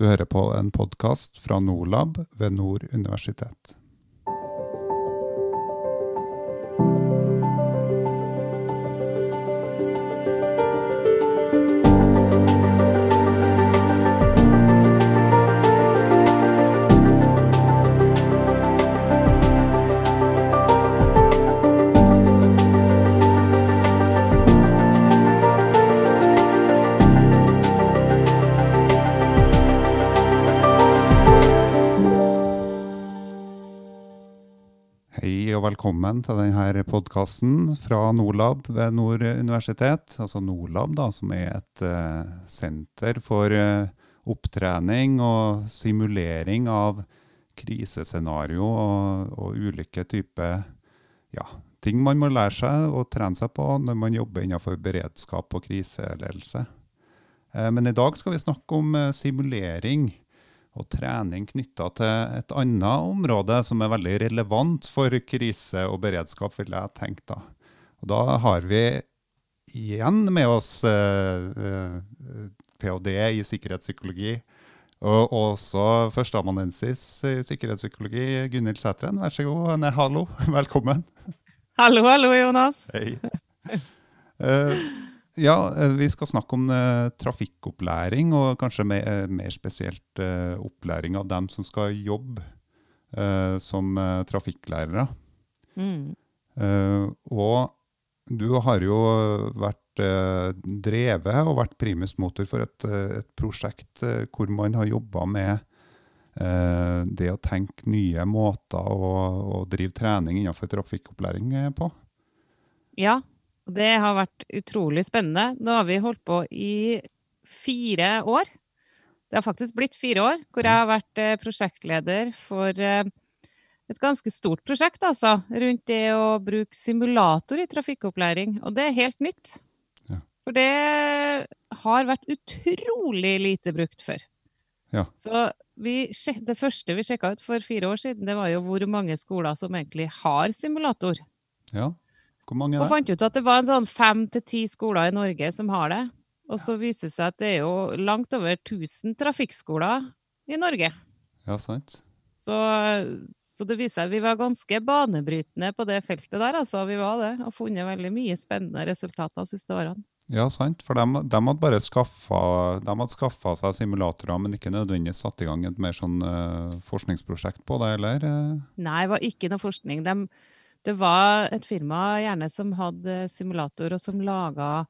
Du hører på en podkast fra Norlab ved Nord universitet. Velkommen til denne podkasten fra Norlab ved Nord universitet. Altså Norlab, da, som er et uh, senter for uh, opptrening og simulering av krisescenario og, og ulike typer ja, ting man må lære seg og trene seg på når man jobber innenfor beredskap og kriseledelse. Eh, men i dag skal vi snakke om simulering og trening knytta til et annet område som er veldig relevant for krise og beredskap, vil jeg tenke da. Og da har vi igjen med oss eh, eh, ph.d. i sikkerhetspsykologi, og også førsteamanuensis i sikkerhetspsykologi, Gunhild Sætren. Vær så god. Nei, hallo, velkommen. Hallo, hallo, Jonas. Hei. Eh, ja, eh, vi skal snakke om eh, trafikkopplæring, og kanskje mer, eh, mer spesielt eh, opplæring av dem som skal jobbe eh, som eh, trafikklærere. Mm. Og du har jo vært drevet og vært primus motor for et, et prosjekt hvor man har jobba med det å tenke nye måter å, å drive trening innenfor trafikkopplæring på. Ja, det har vært utrolig spennende. Nå har vi holdt på i fire år. Det har faktisk blitt fire år, hvor jeg har vært eh, prosjektleder for eh, et ganske stort prosjekt, altså. Rundt det å bruke simulator i trafikkopplæring. Og det er helt nytt. Ja. For det har vært utrolig lite brukt før. Ja. Så vi, det første vi sjekka ut for fire år siden, det var jo hvor mange skoler som egentlig har simulator. Ja, hvor mange Og er det? fant ut at det var en sånn fem til ti skoler i Norge som har det. Og så viser det seg at det er jo langt over 1000 trafikkskoler i Norge. Ja, sant. Så, så det viser seg at vi var ganske banebrytende på det feltet der, altså. Vi var det. Og funnet veldig mye spennende resultater de siste årene. Ja, sant. For de, de hadde bare skaffa, de seg simulatorer, men ikke nødvendigvis satt i gang et mer sånn uh, forskningsprosjekt på det, eller? Nei, det var ikke noe forskning. Dem- det var et firma gjerne som hadde simulator, og som laga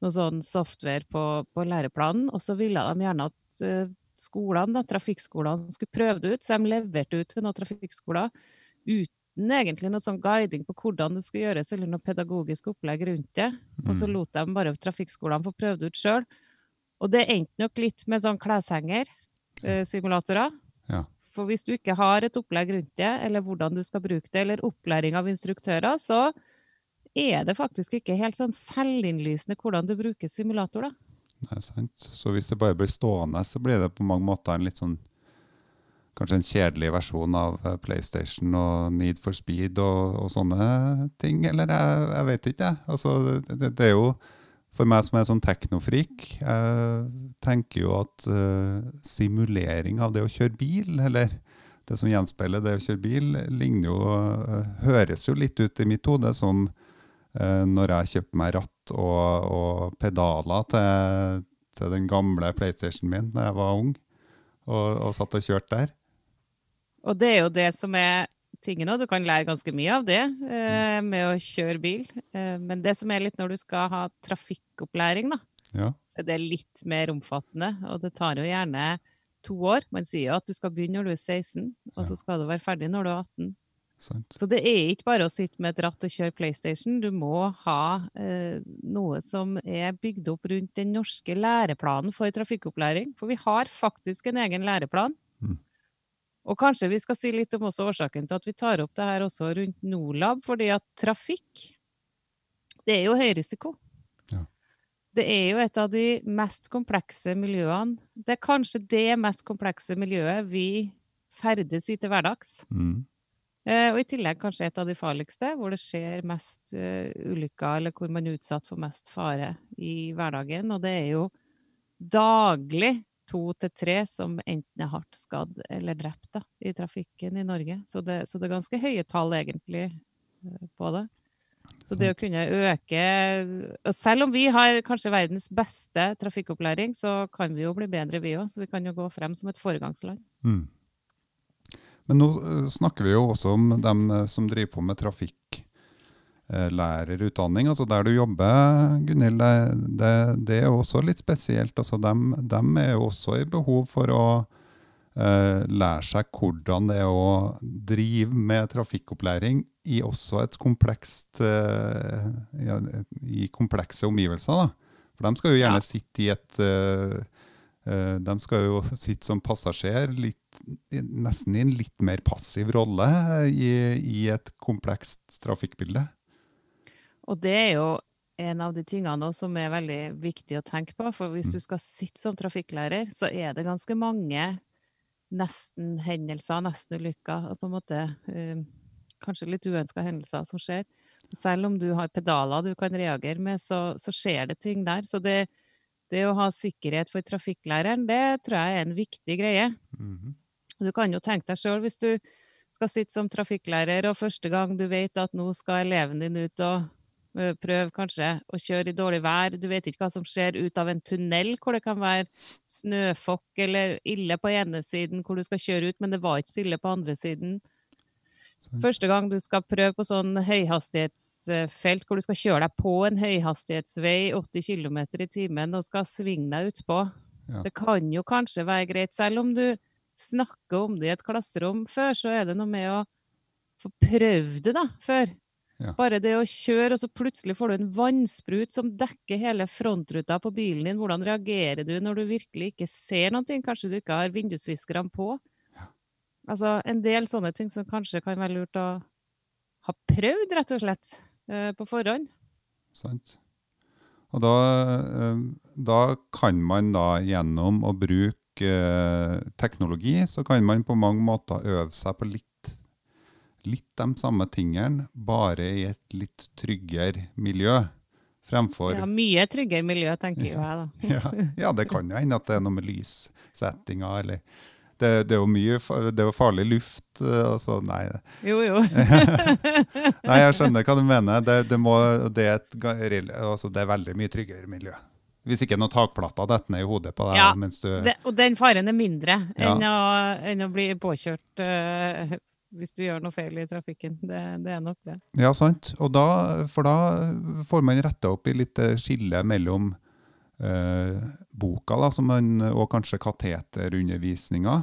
noe sånn software på, på læreplanen. Og så ville de gjerne at eh, skolene, da, trafikkskolene skulle prøve det ut, så de leverte ut til noen trafikkskoler uten egentlig noe sånn guiding på hvordan det skulle gjøres, eller noe pedagogisk opplegg rundt det. Og så Mm. lot de bare trafikkskolene få prøvd ut sjøl. Og det endte nok litt med sånn kleshenger-simulatorer. Ja. For hvis du ikke har et opplegg rundt det, eller hvordan du skal bruke det, eller opplæring av instruktører, så er det faktisk ikke helt sånn selvinnlysende hvordan du bruker simulator, da. Nei, sant. Så hvis det bare blir stående, så blir det på mange måter en litt sånn Kanskje en kjedelig versjon av eh, PlayStation og Need for Speed og, og sånne ting, eller jeg, jeg vet ikke, jeg. Altså, det, det- det er jo For meg som er sånn teknofrik, jeg tenker jo at uh, simulering av det å kjøre bil, eller det som gjenspeiler det å kjøre bil, ligner jo uh, Høres jo litt ut i mitt hode som uh, når jeg kjøpte meg ratt og, og pedaler til, til den gamle PlayStationen min da jeg var ung, og, og satt og kjørte der. Og det er jo det som er tingen Og Du kan lære ganske mye av det eh, med å kjøre bil. Eh, men det som er litt når du skal ha trafikkopplæring, da, Ja, så er det litt mer omfattende. Og det tar jo gjerne to år. Man sier jo at du skal begynne når du er 16, og Ja. så skal du være ferdig når du er 18. sant. Så det er ikke bare å sitte med et ratt og kjøre PlayStation. Du må ha eh, noe som er bygd opp rundt den norske læreplanen for trafikkopplæring. For vi har faktisk en egen læreplan. Og kanskje vi skal si litt om også årsaken til at vi tar opp det her også rundt Norlab, fordi at trafikk, det er jo høy risiko. Ja. Det er jo et av de mest komplekse miljøene. Det er kanskje det mest komplekse miljøet vi ferdes i til hverdags. Mm. Eh, og i tillegg kanskje et av de farligste, hvor det skjer mest uh, ulykker, eller hvor man er utsatt for mest fare i hverdagen. Og det er jo daglig to til tre som enten er hardt skadd eller drept da, i trafikken i Norge. Så det, så det er ganske høye tall egentlig eh, på det. Så det å kunne øke og Selv om vi har kanskje verdens beste trafikkopplæring, så kan vi jo bli bedre, vi òg. Så vi kan jo gå frem som et foregangsland. Mm. Men nå eh, snakker vi jo også om dem eh, som driver på med trafikklærerutdanning. Altså der du jobber, Gunhild, det, det, er også litt spesielt. Altså dem, dem er jo også i behov for å uh, lære seg hvordan det er å drive med trafikkopplæring i også et komplekst ja, i komplekse omgivelser. da. For de skal jo gjerne ja. sitte i et uh, De skal jo sitte som passasjer, litt, nesten i en litt mer passiv rolle i, i et komplekst trafikkbilde. Og det er jo en av de tingene som er veldig viktig å tenke på. For hvis mm. du skal sitte som trafikklærer, så er det ganske mange nesten-hendelser, nesten-ulykker. På en måte eh, kanskje litt uønska hendelser som skjer. Selv om du har pedaler du kan reagere med, så, så skjer det ting der. Så det, det, å ha sikkerhet for trafikklæreren, det tror jeg er en viktig greie. Mm -hmm. Du kan jo tenke deg sjøl, hvis du skal sitte som trafikklærer, og første gang du vet at nå skal eleven din ut og prøv kanskje å kjøre i dårlig vær. Du vet ikke hva som skjer ut av en tunnel hvor det kan være snøfokk eller ille på ene siden hvor du skal kjøre ut, men det var ikke stille på andre siden. Første gang du skal prøve på sånn høyhastighetsfelt hvor du skal kjøre deg på en høyhastighetsvei 80 km i timen og skal svinge deg utpå. Ja. Det kan jo kanskje være greit, selv om du snakker om det i et klasserom før, så er det noe med å få prøvd det da, før. Ja. Bare det å kjøre, og så plutselig får du en vannsprut som dekker hele frontruta på bilen din. Hvordan reagerer du når du virkelig ikke ser noe? Kanskje du ikke har vindusviskerne på? Ja. Altså en del sånne ting som kanskje kan være lurt å ha prøvd, rett og slett, eh, på forhånd. Sant. Og da, eh, da, kan man da gjennom å bruke eh, teknologi, så kan man på mange måter øve seg på litt litt de samme tingene, bare i et litt tryggere miljø. Fremfor Ja, mye tryggere miljø, tenker jeg da. ja, ja, det kan jo hende at det er noe med lyssettinga eller det, det, er jo mye det er jo farlig luft. Altså, nei. Jo, jo. nei, jeg skjønner hva du mener. Det, det, må, det, er et, altså, det er veldig mye tryggere miljø. Hvis ikke noen takplater detter ned i hodet på deg. Ja, du... det, og den faren er mindre enn, å, enn å, bli påkjørt uh, hvis du gjør noe feil i trafikken. Det, det er nok det. Ja, sant. Da, for da får man retta opp i litt eh, skille mellom eh, boka da, man, og kanskje kateterundervisninga.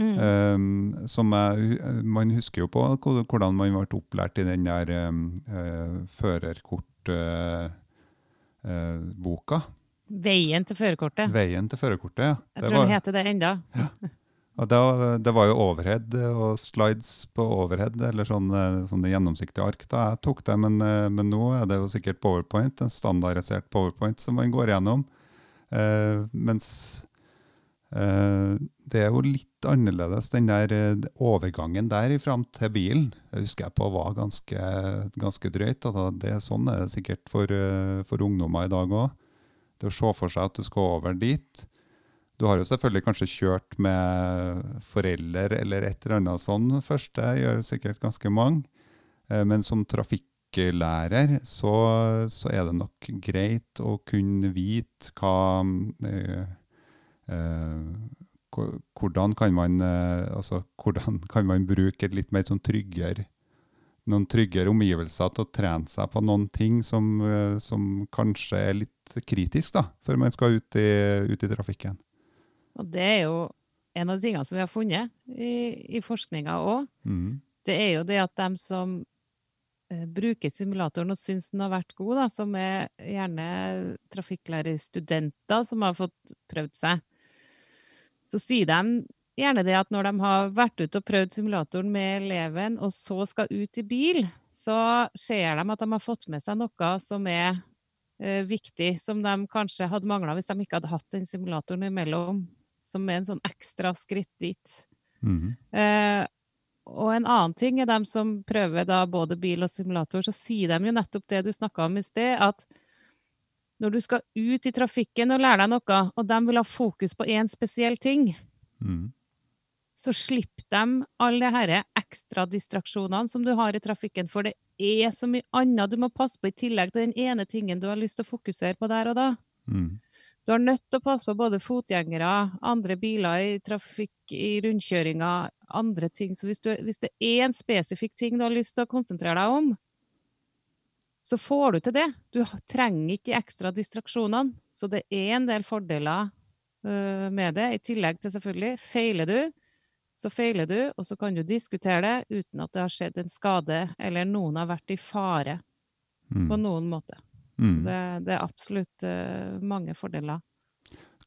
Mm. Um, som jeg, man husker jo på hvordan man ble opplært i den der um, uh, førerkortboka. Uh, uh, Veien til førerkortet. Veien til førerkortet, ja. Jeg tror den heter det enda. Ja. Det, det, var jo overhead og slides på overhead, eller sånne, sånne gjennomsiktige ark da jeg tok det. Men, eh, men, nå er det jo sikkert powerpoint, en standardisert powerpoint som man går gjennom. Eh, mens eh, det er jo litt annerledes, den der eh, overgangen der fram til bilen. Det husker jeg på var ganske, ganske drøyt. Og det, sånn er det sikkert for, eh, for ungdommer i dag òg. Det å se for seg at du skal over dit. Du har jo selvfølgelig kanskje kjørt med forelder eller et eller annet sånn først. Det gjør sikkert ganske mange. Eh, men som trafikklærer så, så, er det nok greit å kunne vite hva eh, eh, hvordan kan, man, eh, altså, hvordan kan man bruke et litt mer sånn tryggere noen tryggere omgivelser til å trene seg på noen ting som, eh, som kanskje er litt kritisk da, før man skal ut i, ut i trafikken. Og det er jo en av de tingene som vi har funnet i, i forskninga òg. Mm. Det er jo det at de som eh, bruker simulatoren og syns den har vært god, da, som er gjerne trafikklærerstudenter som har fått prøvd seg, så sier de gjerne det at når de har vært ute og prøvd simulatoren med eleven, og så skal ut i bil, så ser de at de har fått med seg noe som er eh, viktig, som de kanskje hadde mangla hvis de ikke hadde hatt den simulatoren imellom som er en sånn ekstra skritt dit. Mm. Eh, og en annen ting er dem som prøver da både bil og simulator, så sier de jo nettopp det du snakka om i sted, at når du skal ut i trafikken og lære deg noe, og de vil ha fokus på én spesiell ting, Mm. så slipper de alle disse ekstra distraksjonene som du har i trafikken. For det er så mye annet du må passe på i tillegg til den ene tingen du har lyst til å fokusere på der og da. Mm. Du har nødt til å passe på både fotgjengere, andre biler i trafikk, i rundkjøringer, andre ting. Så hvis, du, hvis det er en spesifikk ting du har lyst til å konsentrere deg om, så får du til det. Du trenger ikke de ekstra distraksjonene. Så det er en del fordeler øh, med det, i tillegg til selvfølgelig Feiler du, så feiler du, og så kan du diskutere det uten at det har skjedd en skade, eller noen har vært i fare på Mm. noen måte. Mm. Det, det er absolutt øh, mange fordeler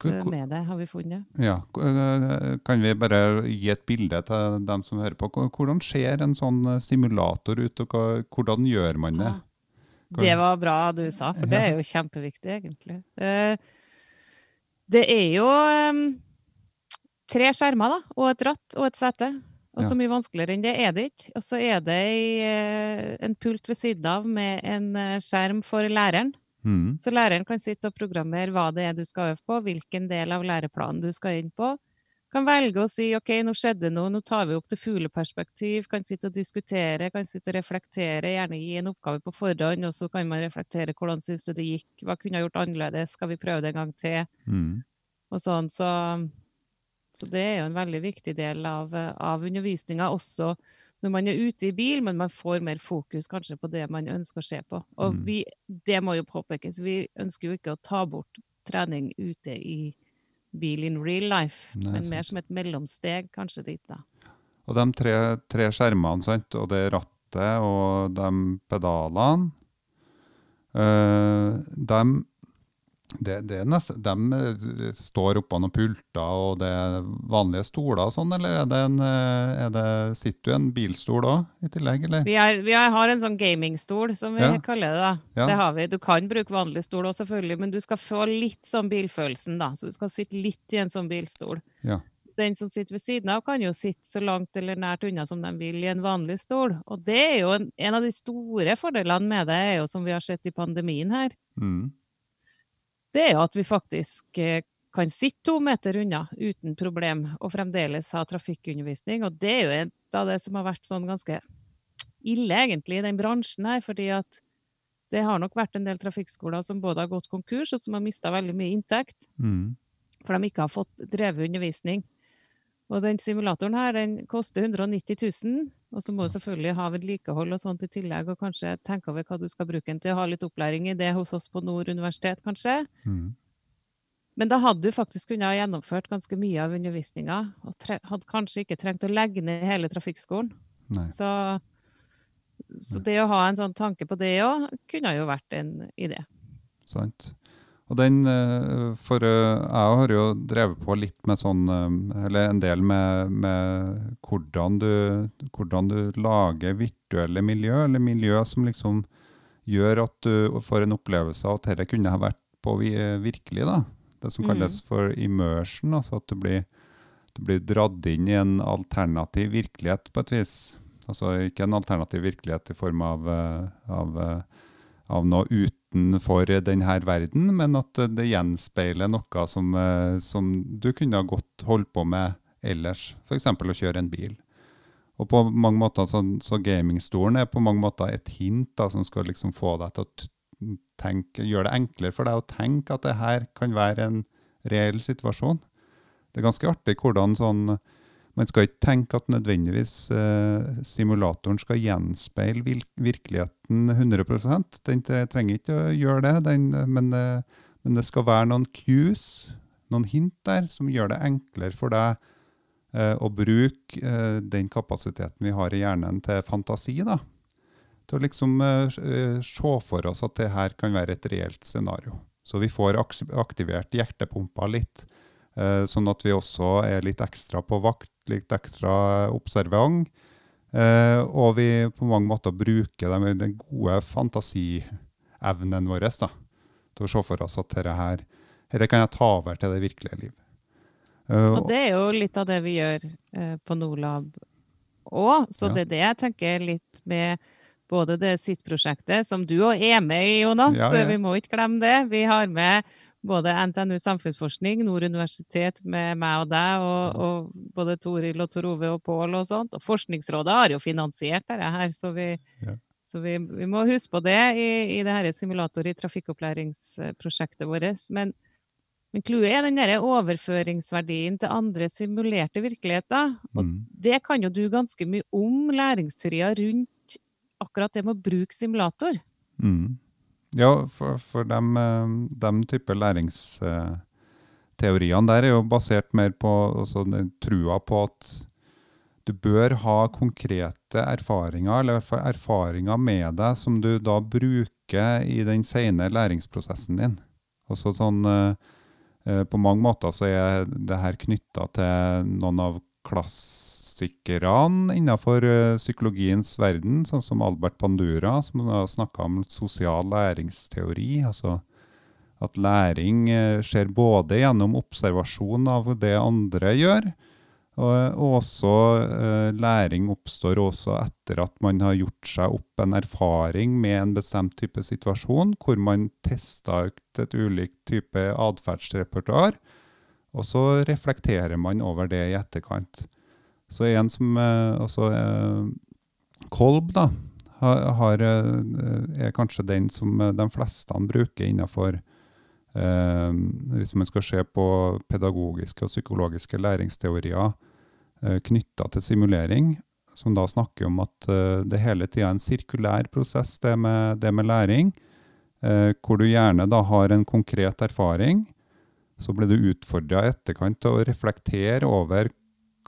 ko- med det, har vi funnet. Ja, eh, Kan vi bare gi et bilde til dem som hører på? Hvordan ser en sånn eh, simulator ut, og hvordan gjør man det? Hvordan? Det var bra du sa, for det er jo kjempeviktig, egentlig. Eh, Det er jo tre skjermer, da, og et ratt og et sete. Og så mye vanskeligere enn det er det ikke. Og så er det eh, en pult ved siden av med en eh, skjerm for læreren. Mm. Så læreren kan sitte og programmere hva det er du skal øve på, hvilken del av læreplanen du skal inn på. Kan velge å si OK, nå skjedde noe, nå tar vi opp til fugleperspektiv. Kan sitte og diskutere, kan sitte og reflektere, gjerne gi en oppgave på forhånd. Og så kan man reflektere hvordan syns du det gikk, hva kunne jeg gjort annerledes, skal vi prøve det en gang til? Mm. Og sånn, så, så det er jo en veldig viktig del av, eh, av undervisninga også når man er ute i bil, men man får mer fokus kanskje på det man ønsker å se på. Og Mm. vi, det må jo påpekes, vi ønsker jo ikke å ta bort trening ute i bil in real life, Nei, men sant. mer som et mellomsteg kanskje dit, da. Og de tre, tre skjermene, sant? og det rattet og de pedalene øh, de, det, det nest, de eh, står oppå noen pulter, og det er vanlige stoler og sånn, eller er det en, eh, er det, sitter du i en bilstol òg i tillegg, eller? Vi, er, vi er, har en sånn gamingstol, som vi Ja. kaller det. da. Ja. Det har vi. Du kan bruke vanlig stol òg, selvfølgelig, men du skal få litt sånn bilfølelsen, da. Så du skal sitte litt i en sånn bilstol. Ja. Den som sitter ved siden av, kan jo sitte så langt eller nært unna som de vil i en vanlig stol. Og det er jo en, en av de store fordelene med det, er jo som vi har sett i pandemien her, Mm. Det er jo at vi faktisk eh, kan sitte to meter unna uten problem, og fremdeles ha trafikkundervisning. Og det er jo et av det som har vært sånn ganske ille, egentlig, i den bransjen her. fordi at det har nok vært en del trafikkskoler som både har gått konkurs, og som har mista veldig mye inntekt, Mm. for de ikke har fått drevet undervisning. Og den simulatoren her, den koster 190 000, og så må du selvfølgelig ha vedlikehold og sånt i tillegg, og kanskje tenke over hva du skal bruke den til, ha litt opplæring i det hos oss på Nord universitet, kanskje. Mm. Men da hadde du faktisk kunnet gjennomført ganske mye av undervisninga, og hadde kanskje ikke trengt å legge ned hele trafikkskolen. Så, så det å ha en sånn tanke på det òg, kunne jo vært en idé. Sant. Og den, eh, for eh, jeg har jo drevet på litt med sånn, eh, eller en del med, med hvordan, du, hvordan du lager virtuelle miljø, eller miljø som liksom gjør at du får en opplevelse av at dette kunne ha vært på virkelig. da. Det som Mm. kalles for immersion, altså at du blir, du blir dratt inn i en alternativ virkelighet på et vis. Altså ikke en alternativ virkelighet i form av, av, av noe utenfor denne verden, men at det gjenspeiler noe som, eh, som du kunne ha godt holdt på med ellers. F.eks. å kjøre en bil. Og på mange måter så, så gamingstolen er på mange måter et hint da, som skal liksom få deg til å tenke, gjøre det enklere for deg å tenke at det her kan være en reell situasjon. Det er ganske artig hvordan sånn Man skal ikke tenke at nødvendigvis eh, simulatoren skal gjenspeile virkeligheten 100% Den trenger ikke å gjøre det, den, men, eh, men det skal være noen cues, noen hint der, som gjør det enklere for deg eh, å bruke eh, den kapasiteten vi har i hjernen til fantasi. da. Til å liksom eh, eh, se for oss at det her kan være et reelt scenario. Så vi får aktivert hjertepumpa litt, eh, sånn at vi også er litt ekstra på vakt, litt ekstra observant. Eh, og vi på mange måter bruker den, den gode fantasievnen vår da, til å se for oss at dette her, dette kan jeg ta over til det virkelige liv. Eh, Og det er jo litt av det vi gjør eh, på Nordlab òg. Så Ja. det er det jeg tenker litt med både det sitt-prosjektet, som du òg er med i, Jonas. Ja, ja. Vi må ikke glemme det. Vi har med både NTNU samfunnsforskning, Nord universitet med meg og deg, og, og både Toril og Tor Ove og Pål og sånt. Og Forskningsrådet har jo finansiert dette her, så vi, Ja. så vi, vi må huske på det i, i det her simulator i trafikkopplæringsprosjektet vårt. Men, men clouet er den der overføringsverdien til andre simulerte virkeligheter. Og Mm. det kan jo du ganske mye om, læringsteorier rundt akkurat det med å bruke simulator. Mm. Ja, for, for de, de type læringsteoriene der er jo basert mer på altså, trua på at du bør ha konkrete erfaringer, eller i hvert fall erfaringer med deg som du da bruker i den senere læringsprosessen din. Altså sånn eh, eh, På mange måter så er det her knytta til noen av klassikerne innenfor eh, psykologiens verden, sånn som Albert Bandura, som har snakka om sosial læringsteori. altså at læring eh, skjer både gjennom observasjon av det andre gjør, og også eh, læring oppstår også etter at man har gjort seg opp en erfaring med en bestemt type situasjon, hvor man tester ut et ulikt type atferdsrepertoar, og så reflekterer man over det i etterkant. Så en som eh, altså, eh, Kolb, da, har, eh, er kanskje den som de fleste bruker innenfor eh, Hvis man skal se på pedagogiske og psykologiske læringsteorier eh, knytta til simulering, som da snakker om at eh, det hele tida er en sirkulær prosess, det med, det med læring, eh, hvor du gjerne da har en konkret erfaring. Så blir du utfordra i etterkant til å reflektere over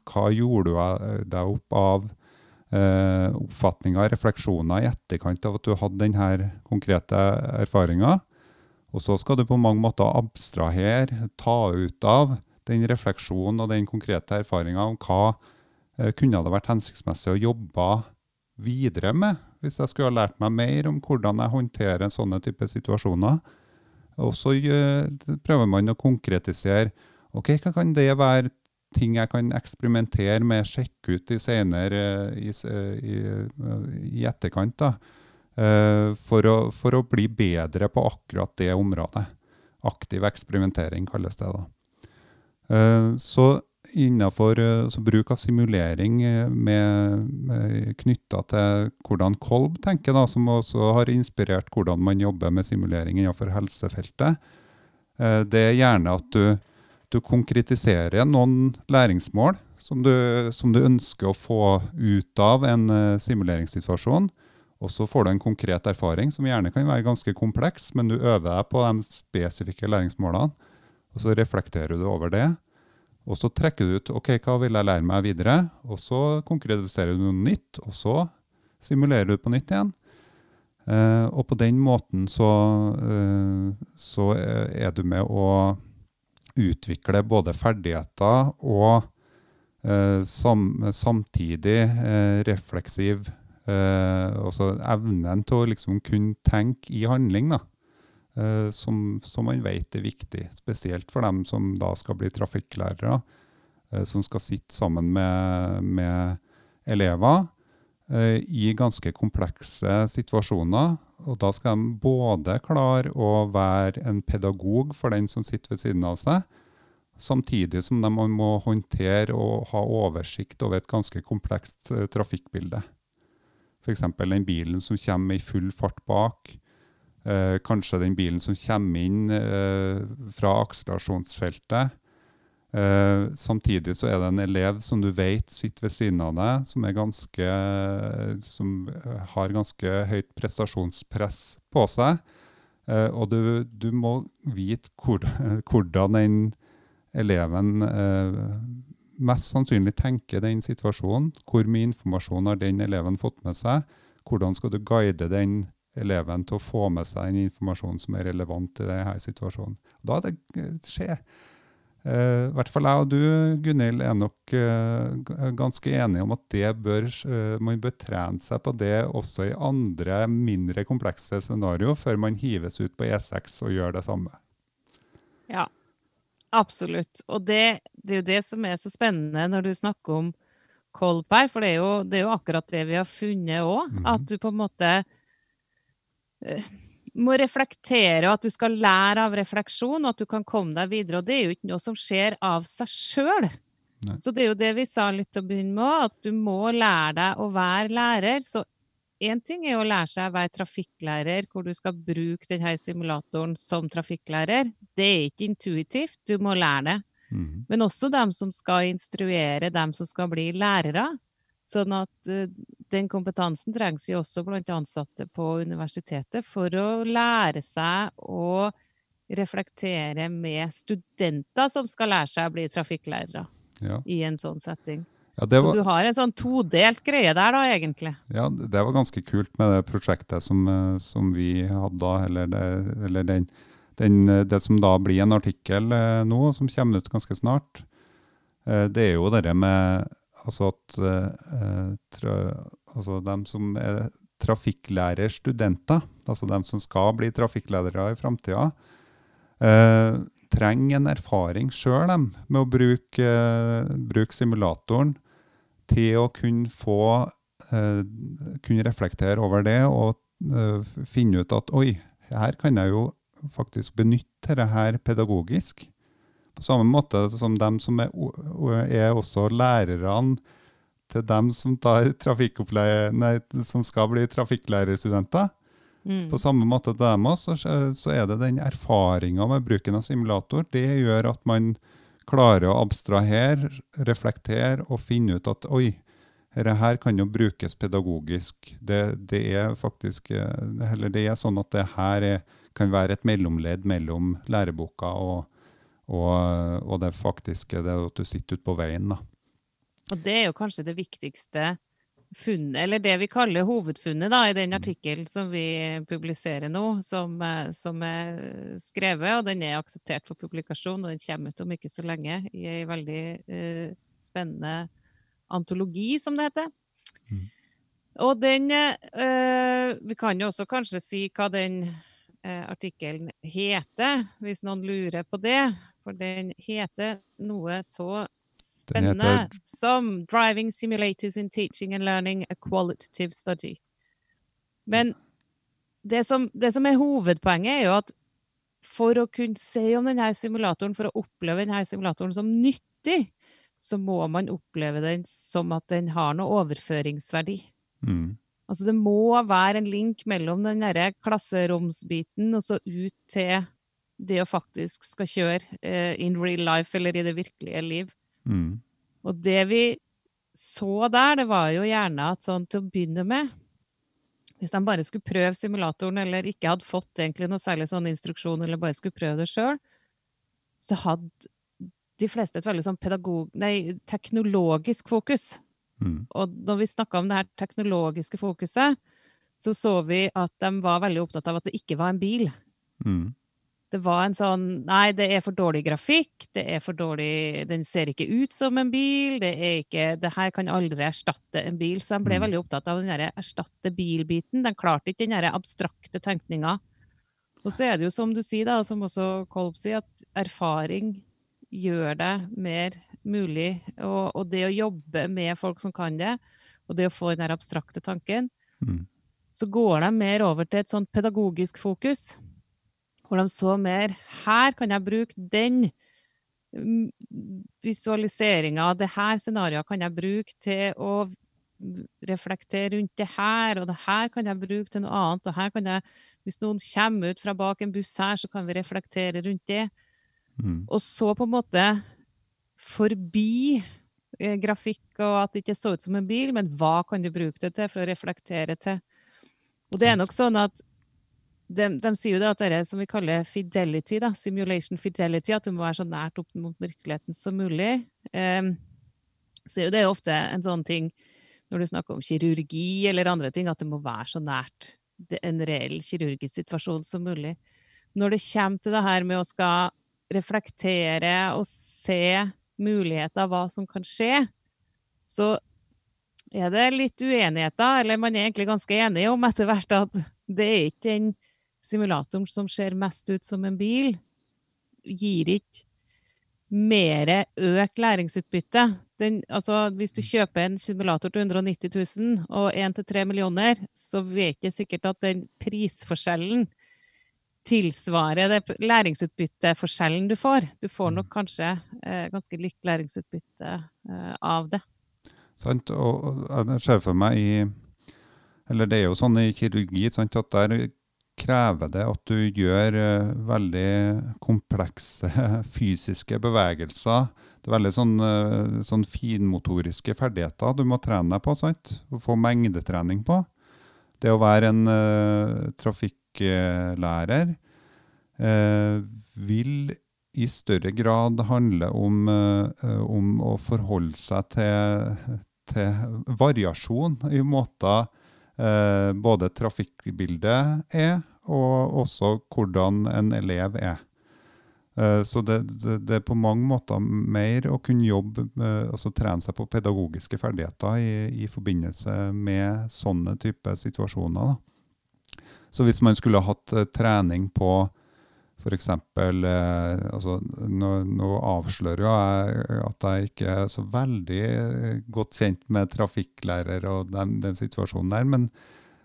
hva gjorde du eh, deg opp av eh, oppfatninger, refleksjoner i etterkant av at du hadde denne konkrete erfaringa. Og så skal du på mange måter abstrahere, ta ut av den refleksjonen og den konkrete erfaringa om hva eh, kunne det vært hensiktsmessig å jobbe videre med, hvis jeg skulle ha lært meg mer om hvordan jeg håndterer sånne type situasjoner. Og så eh, prøver man å konkretisere ok, hva kan det være ting jeg kan eksperimentere med, sjekke ut i senere i, i, i etterkant. da, eh, for, å, for å bli bedre på akkurat det området. Aktiv eksperimentering kalles det. da. Eh, Så innenfor eh, så bruk av simulering knytta til hvordan Kolb tenker, da, som også har inspirert hvordan man jobber med simulering innenfor helsefeltet, det er gjerne at du, du konkretiserer noen læringsmål som du, som du ønsker å få ut av en eh, simuleringssituasjon. Og så får du en konkret erfaring som gjerne kan være ganske kompleks, men du øver deg på de spesifikke læringsmålene, og så reflekterer du over det. Og så trekker du ut ok, hva vil jeg lære meg videre, og så konkretiserer du noe nytt, og så simulerer du på nytt igjen. Eh, og på den måten så, eh, så er du med å utvikle både ferdigheter og eh, sam, samtidig eh, refleksiv eh, Altså evnen til å liksom kunne tenke i handling, da. Som, som man vet er viktig, spesielt for dem som da skal bli trafikklærere, som skal sitte sammen med, med elever i ganske komplekse situasjoner. Og da skal de både klare å være en pedagog for den som sitter ved siden av seg, samtidig som de må håndtere og ha oversikt over et ganske komplekst eh, trafikkbilde. F.eks. den bilen som kommer i full fart bak. Eh, kanskje den bilen som kommer inn eh, fra akselerasjonsfeltet. Eh, samtidig så er det en elev som du vet sitter ved siden av deg, som, ganske, som eh, har ganske høyt prestasjonspress på seg. Uh, og du, du må vite hvor, hvordan den eleven uh, mest sannsynlig tenker den situasjonen. Hvor mye informasjon har den eleven fått med seg? Hvordan skal du guide den eleven til å få med seg den informasjonen som er relevant i denne situasjonen? Da er det skje. Eh, I hvert fall jeg og du, Gunhild, er nok eh, ganske enige om at det bør, eh, man bør trene seg på det også i andre, mindre komplekse scenarioer før man hives ut på E6 og gjør det samme. Ja, absolutt. Og det, det er jo det som er så spennende når du snakker om Kolb her, for det er, jo, det er jo akkurat det vi har funnet òg. Mhm. At du på en måte må reflektere, og at du skal lære av refleksjon, og at du kan komme deg videre. Og det er jo ikke noe som skjer av seg sjøl. Så det er jo det vi sa litt til å begynne med, at du må lære deg å være lærer. Så én ting er å lære seg å være trafikklærer, hvor du skal bruke denne simulatoren som trafikklærer. Det er ikke intuitivt, du må lære det. Mm. Men også dem som skal instruere dem som skal bli lærere. Sånn at eh, den kompetansen trengs jo også blant ansatte på universitetet for å lære seg å reflektere med studenter som skal lære seg å bli trafikklærere Ja. i en sånn setting. Ja, det Så du har en sånn todelt greie der, da, egentlig. ja, det var ganske kult med det prosjektet som, eh, som vi hadde da, eller, det, eller den, den, eh, det som da blir en artikkel eh, nå, som kommer ut ganske snart. Det er jo det med altså at eh, tra, altså dem som er trafikklærerstudenter, altså dem som skal bli trafikklærere i framtida, eh, trenger en erfaring sjøl med å bruke, eh, bruke simulatoren til å kunne få eh, kunne reflektere over det og eh, finne ut at oi, her kan jeg jo faktisk benytte det her pedagogisk. På samme måte som dem som er, er også lærerne til dem som, tar nei, som skal bli trafikklærerstudenter. Mm. På samme måte til dem også, så er det den erfaringa med bruken av simulator. Det gjør at man klarer å abstrahere, reflektere og finne ut at oi, dette her kan jo brukes pedagogisk. Det, det er faktisk eh, Eller det er sånn at det her er, kan være et mellomledd mellom læreboka og, og, og det faktiske, det at du sitter ute på veien. da. Og det er jo kanskje det viktigste funnet, eller det vi kaller hovedfunnet da, i den artikkelen som vi publiserer nå, som, eh, som er skrevet, og den er akseptert for publikasjon, og den kommer ut om ikke så lenge i ei veldig eh, spennende antologi, som det heter. Mm. Og den eh, Vi kan jo også kanskje si hva den eh, artikkelen heter, hvis noen lurer på det. For den heter noe så spennende heter- som 'Driving Simulators in Teaching and Learning a Qualitative Study'. Men det som, det som er hovedpoenget, er jo at for å kunne se om denne simulatoren, for å oppleve denne simulatoren som nyttig, så må man oppleve den som at den har noe overføringsverdi. Mm. Altså det må være en link mellom den derre klasseromsbiten og så ut til det å faktisk skal kjøre eh, in real life eller i det virkelige liv. Mm. Og det vi så der, det var jo gjerne at sånn til å begynne med Hvis de bare skulle prøve simulatoren, eller ikke hadde fått egentlig noe særlig sånn instruksjon, eller bare skulle prøve det sjøl, så hadde de fleste et veldig sånn pedagog... Nei, teknologisk fokus. Mm. Og når vi snakka om det her teknologiske fokuset, så så vi at de var veldig opptatt av at det ikke var en bil. Mm. Det var en sånn Nei, det er for dårlig grafikk, det er for dårlig Den ser ikke ut som en bil, det er ikke Det her kan aldri erstatte en bil. Så de ble Mm. veldig opptatt av den derre erstatte bil-biten. De klarte ikke den derre abstrakte tenkninga. Og så er det jo som du sier, da, som også Kolb sier, at erfaring gjør det mer mulig. Og, og det å jobbe med folk som kan det, og det å få den der abstrakte tanken, Mm. så går de mer over til et sånt pedagogisk fokus. Hvor de så mer Her kan jeg bruke den mm, visualiseringa. Det her scenarioet kan jeg bruke til å reflektere rundt det her, og det her kan jeg bruke til noe annet. Og her kan jeg, hvis noen kommer ut fra bak en buss her, så kan vi reflektere rundt det. Mm. Og så på en måte forbi eh, grafikk og at det ikke så ut som en bil, men hva kan du bruke det til for å reflektere til? Og det er nok sånn at de, de sier jo det at det er som vi kaller fidelity, da, simulation fidelity, at du må være så nært opp mot virkeligheten som mulig. Um, så er jo det ofte en sånn ting når du snakker om kirurgi eller andre ting, at det må være så nært en reell kirurgisk situasjon som mulig. Når det kommer til det her med å skal reflektere og se muligheter av hva som kan skje, så er det litt uenigheter, eller man er egentlig ganske enige om etter hvert at det er ikke den simulatoren som ser mest ut som en bil, gir ikke mer økt læringsutbytte. Den, altså, hvis du kjøper en simulator til 190 000 og 1-3 millioner, så vet jeg sikkert at den prisforskjellen tilsvarer det læringsutbytteforskjellen du får. Du får nok kanskje eh, ganske likt læringsutbytte eh, av det. Sant, og jeg ser for meg i Eller det er jo sånn i kirurgi sant, at der krever det at du gjør uh, veldig komplekse fysiske bevegelser. Det er veldig sånn, uh, sånn finmotoriske ferdigheter du må trene deg på. sant? Og få mengdetrening på. Det å være en uh, trafikklærer vil i større grad handle om, om å forholde seg til, til variasjon i måter eh, både trafikkbildet er, og også hvordan en elev er. Eh, så det, det, det, er på mange måter mer å kunne jobbe, eh, altså trene seg på pedagogiske ferdigheter i, i forbindelse med sånne type situasjoner. Da. Så hvis man skulle hatt eh, trening på F.eks. Eh, altså, nå, nå, avslører jeg at jeg ikke er så veldig eh, godt kjent med trafikklærer og den, den situasjonen der. Men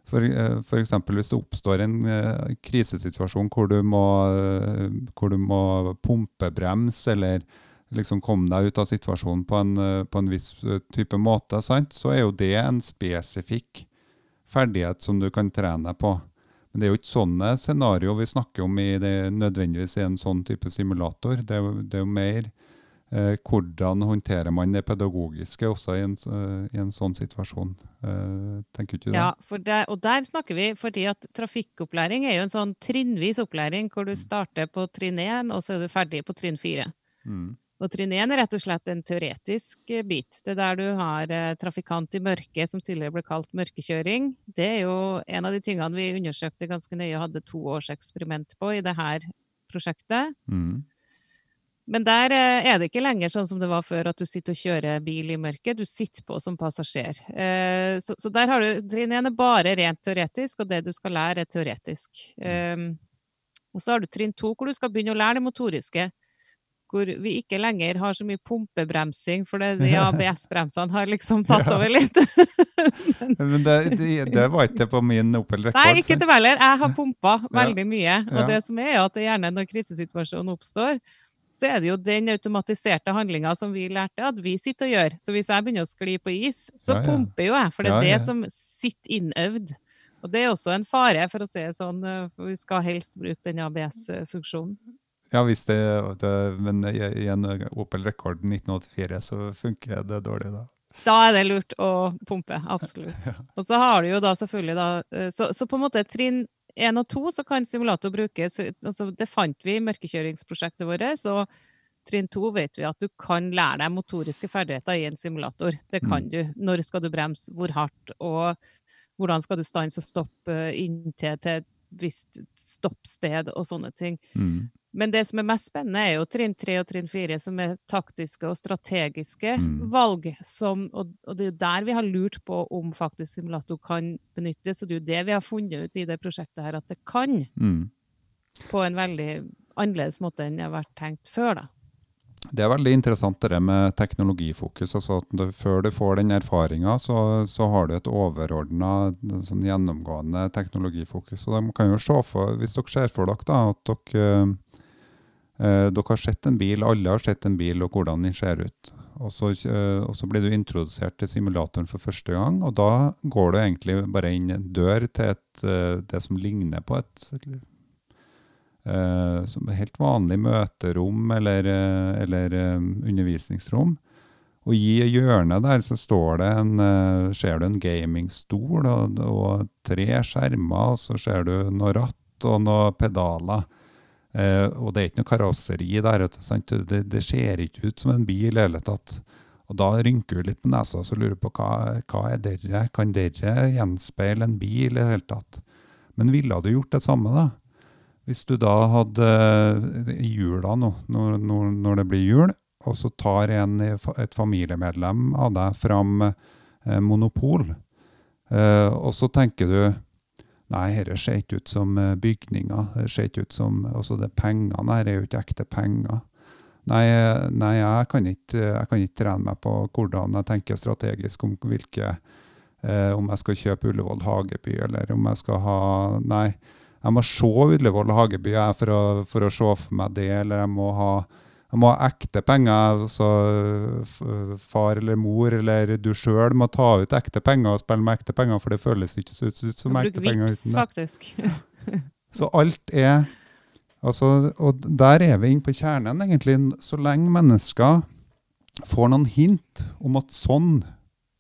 for, eh, for eksempel hvis det oppstår en krisesituasjon hvor du må, hvor du må pumpebremse eller liksom komme deg ut av situasjonen på en, på en viss type måte, sant? så er jo det en spesifikk ferdighet som du kan trene på. Men det er jo ikke sånne scenarioer vi snakker om i det, nødvendigvis i en sånn type simulator. Det er jo, det er jo mer eh, hvordan håndterer man det pedagogiske også i en, uh, i en sånn situasjon. Eh, tenker ikke du det? Ja, det, og der snakker vi fordi at trafikkopplæring er jo en sånn trinnvis opplæring hvor du mm. starter på trinn 1, og så er du ferdig på trinn 4. Mm. Og trinn 1 er rett og slett en teoretisk eh, bit. Det er der du har eh, trafikant i mørke, som tidligere ble kalt mørkekjøring. Det er jo en av de tingene vi undersøkte ganske nøye og hadde to års eksperiment på i dette prosjektet. Mm. Men der eh, er det ikke lenger sånn som det var før, at du sitter og kjører bil i mørket. Du sitter på som passasjer. Så, der har du Trinn 1 er bare rent teoretisk, og det du skal lære, er teoretisk. Um, og så har du trinn 2, hvor du skal begynne å lære det motoriske hvor vi ikke lenger har så mye pumpebremsing, for det, de ABS-bremsene har liksom tatt ja. over litt. Men det, det, det, var ikke på min Opel Rekord? Nei, ikke det heller. Jeg har pumpa veldig mye. Og det som er, at det gjerne når krisesituasjonen oppstår, så er det jo den automatiserte handlinga som vi lærte at vi sitter og gjør. Så hvis jeg begynner å skli på is, så ja, ja. pumper jo jeg, for det er det som sitter innøvd. Og det er også en fare, for å si det sånn, for vi skal helst bruke den ABS-funksjonen. Ja, hvis det, det men i en Opel Rekord 1984 så funker det dårlig, da. Da er det lurt å pumpe, absolutt. Ja. Og så har du jo da selvfølgelig da eh, Så, så på en måte trinn én og to så kan simulator brukes. Altså, det fant vi i mørkekjøringsprosjektet vårt. Så trinn to vet vi at du kan lære deg motoriske ferdigheter i en simulator. Det kan mm. du. Når skal du bremse, hvor hardt, og hvordan skal du stanse og stoppe inntil til et visst stoppsted og sånne ting. Mm. Men det som er mest spennende, er jo trinn tre og trinn fire, som er taktiske og strategiske mm. valg. Som, og, og, det er jo der vi har lurt på om faktisk simulator kan benyttes. Og det er jo det vi har funnet ut i det prosjektet her, at det kan. Mm. På en veldig annerledes måte enn det har vært tenkt før, da. Det er veldig interessant det med teknologifokus. altså at du, Før du får den erfaringa, så, så, har du et overordna sånn gjennomgående teknologifokus. Og de kan jo se for, Hvis dere ser for dere da, at dere Eh, dere har sett en bil, alle har sett en bil og hvordan den ser ut. Og så, eh, og så, blir du introdusert til simulatoren for første gang, og da går du egentlig bare inn en dør til et, eh, det som ligner på et uh, helt vanlig møterom eller, eller undervisningsrom. Og i hjørnet der så står det en, ser du en gamingstol og, og tre skjermer, og så ser du noe ratt og noen pedaler. Eh, og det er ikke noe karosseri der. Det, det, ser ikke ut som en bil i det hele tatt. Og da rynker du litt på nesa og lurer på hva, hva er dere? Kan dere gjenspeile en bil i det hele tatt? Men ville du gjort det samme, da? Hvis du da hadde i jula nå, når, når, det blir jul, og så tar en, et familiemedlem av deg fram eh, Monopol, eh, og så tenker du Nei, dette ser ikke ut som eh, bygninger. Det ser ikke ut som, altså det penger. Nei, det er jo ikke ekte penger. Nei, nei jeg, kan ikke, jeg kan ikke trene meg på hvordan jeg tenker strategisk om hvilke eh, Om jeg skal kjøpe Ullevål Hageby, eller om jeg skal ha Nei, jeg må se Ullevål Hageby jeg, for, å, for å se for meg det, eller jeg må ha jeg må ha ekte penger. altså Far eller mor eller du sjøl må ta ut ekte penger og spille med ekte penger, for det føles ikke så ut som ekte penger uten det. faktisk. så alt er altså, Og der er vi inne på kjernen, egentlig. Så lenge mennesker får noen hint om at sånn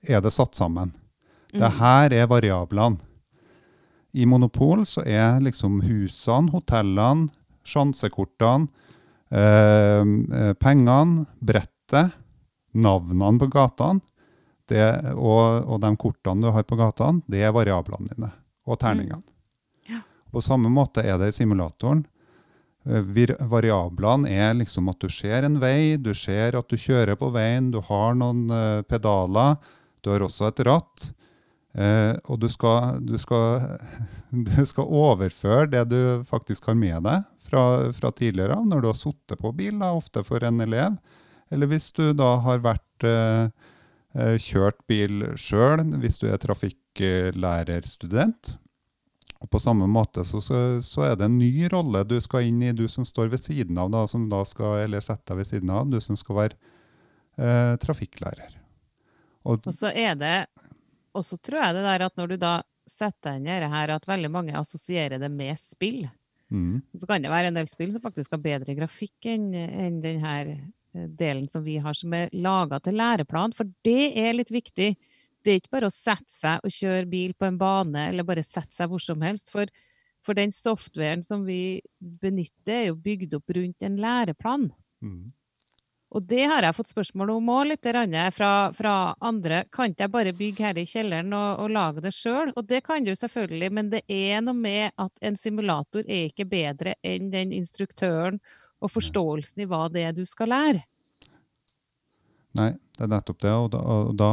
er det satt sammen. Det mm. her er variablene. I monopol så er liksom husene, hotellene, sjansekortene Eh, eh, pengene, brettet, navnene på gatene det, og, og, de kortene du har på gatene, det er variablene dine. Og terningene. Mm. Ja. På samme måte er det i simulatoren. Eh, variablene er liksom at du ser en vei, du ser at du kjører på veien, du har noen uh, pedaler, du har også et ratt. Uh, og du skal, du, skal, du skal, overføre det du faktisk har med deg fra, fra tidligere av, når du har sittet på bil, da, ofte for en elev. Eller hvis du da har vært eh, kjørt bil sjøl, hvis du er trafikklærerstudent. Og På samme måte så, så, så, er det en ny rolle du skal inn i, du som står ved siden av, da, som da skal, eller setter deg ved siden av, du som skal være eh, trafikklærer. Og, og så er det og så tror jeg det der at når du da setter inn dette her, at veldig mange assosierer det med spill. Mm. Så kan det være en del spill som faktisk har bedre grafikk enn, enn denne eh, delen som vi har, som er laga til læreplan. For det er litt viktig. Det er ikke bare å sette seg og kjøre bil på en bane, eller bare sette seg hvor som helst. For, for den softwaren som vi benytter, er jo bygd opp rundt en læreplan. Mm. Og det har jeg fått spørsmål om òg, litt fra, fra, andre. Kan ikke jeg bare bygge her i kjelleren og, og lage det sjøl? Og det kan du selvfølgelig, men det er noe med at en simulator er ikke bedre enn den instruktøren og forståelsen i hva det er du skal lære. Nei, det er nettopp det. Og da, og da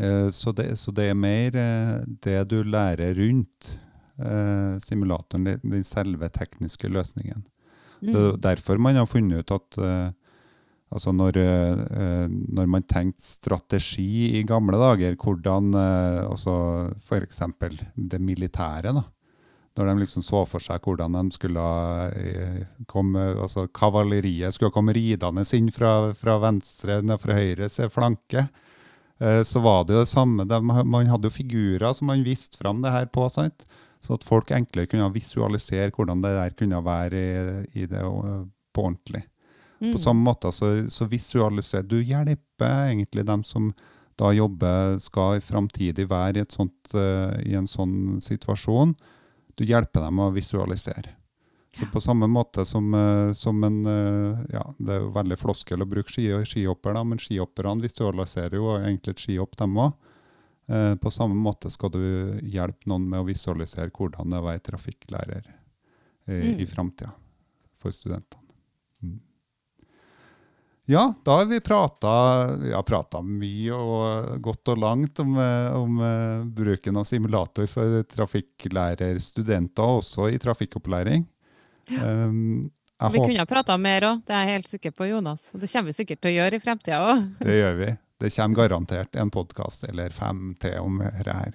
eh, så, det, så, det, er mer eh, det du lærer rundt eh, simulatoren, den selve tekniske løsningen. Mm. Det er derfor man har funnet ut at Altså når, eh, når, man tenkte strategi i gamle dager, hvordan eh, altså F.eks. det militære. da, Når de liksom så for seg hvordan de skulle eh, komme altså Kavaleriet skulle komme ridende inn fra, fra venstre fra høyres flanke. Så var det jo det samme. Man hadde jo figurer som man viste fram det her på. sant? Så at folk enklere kunne visualisere hvordan det der kunne være i, i det på ordentlig. Mm. På samme måte så, så visualiserer du hjelper egentlig dem som da jobber, skal framtidig være i, sånt, uh, i, en sånn situasjon. Du hjelper dem å visualisere. Så på samme måte som, uh, som en uh, ja, Det er jo veldig floskel å bruke ski, skihopper, da, men skihopperne visualiserer jo egentlig et skihopp, dem òg. på samme måte skal du hjelpe noen med å visualisere hvordan det er å være trafikklærer i, mm. i framtida for studentene. Ja, da har vi prata mye og godt og langt om, eh, om uh, bruken av simulator for trafikklærerstudenter, også i trafikkopplæring. Ja. Um, vi kunne ha prata mer òg, det er jeg helt sikker på, Jonas. Det kommer vi sikkert til å gjøre i fremtida òg. Det gjør vi. Det kommer garantert en podkast eller fem til om dette her.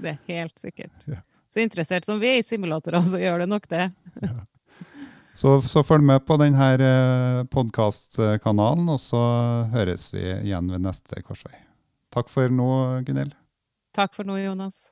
Det er helt sikkert. Ja. Så interessert som vi er i simulatorer, så gjør det nok det. Ja. Så, så, følg med på denne eh, podkastkanalen, og så høres vi igjen ved neste korsvei. Takk for nå, Gunhild. Takk for nå, Jonas.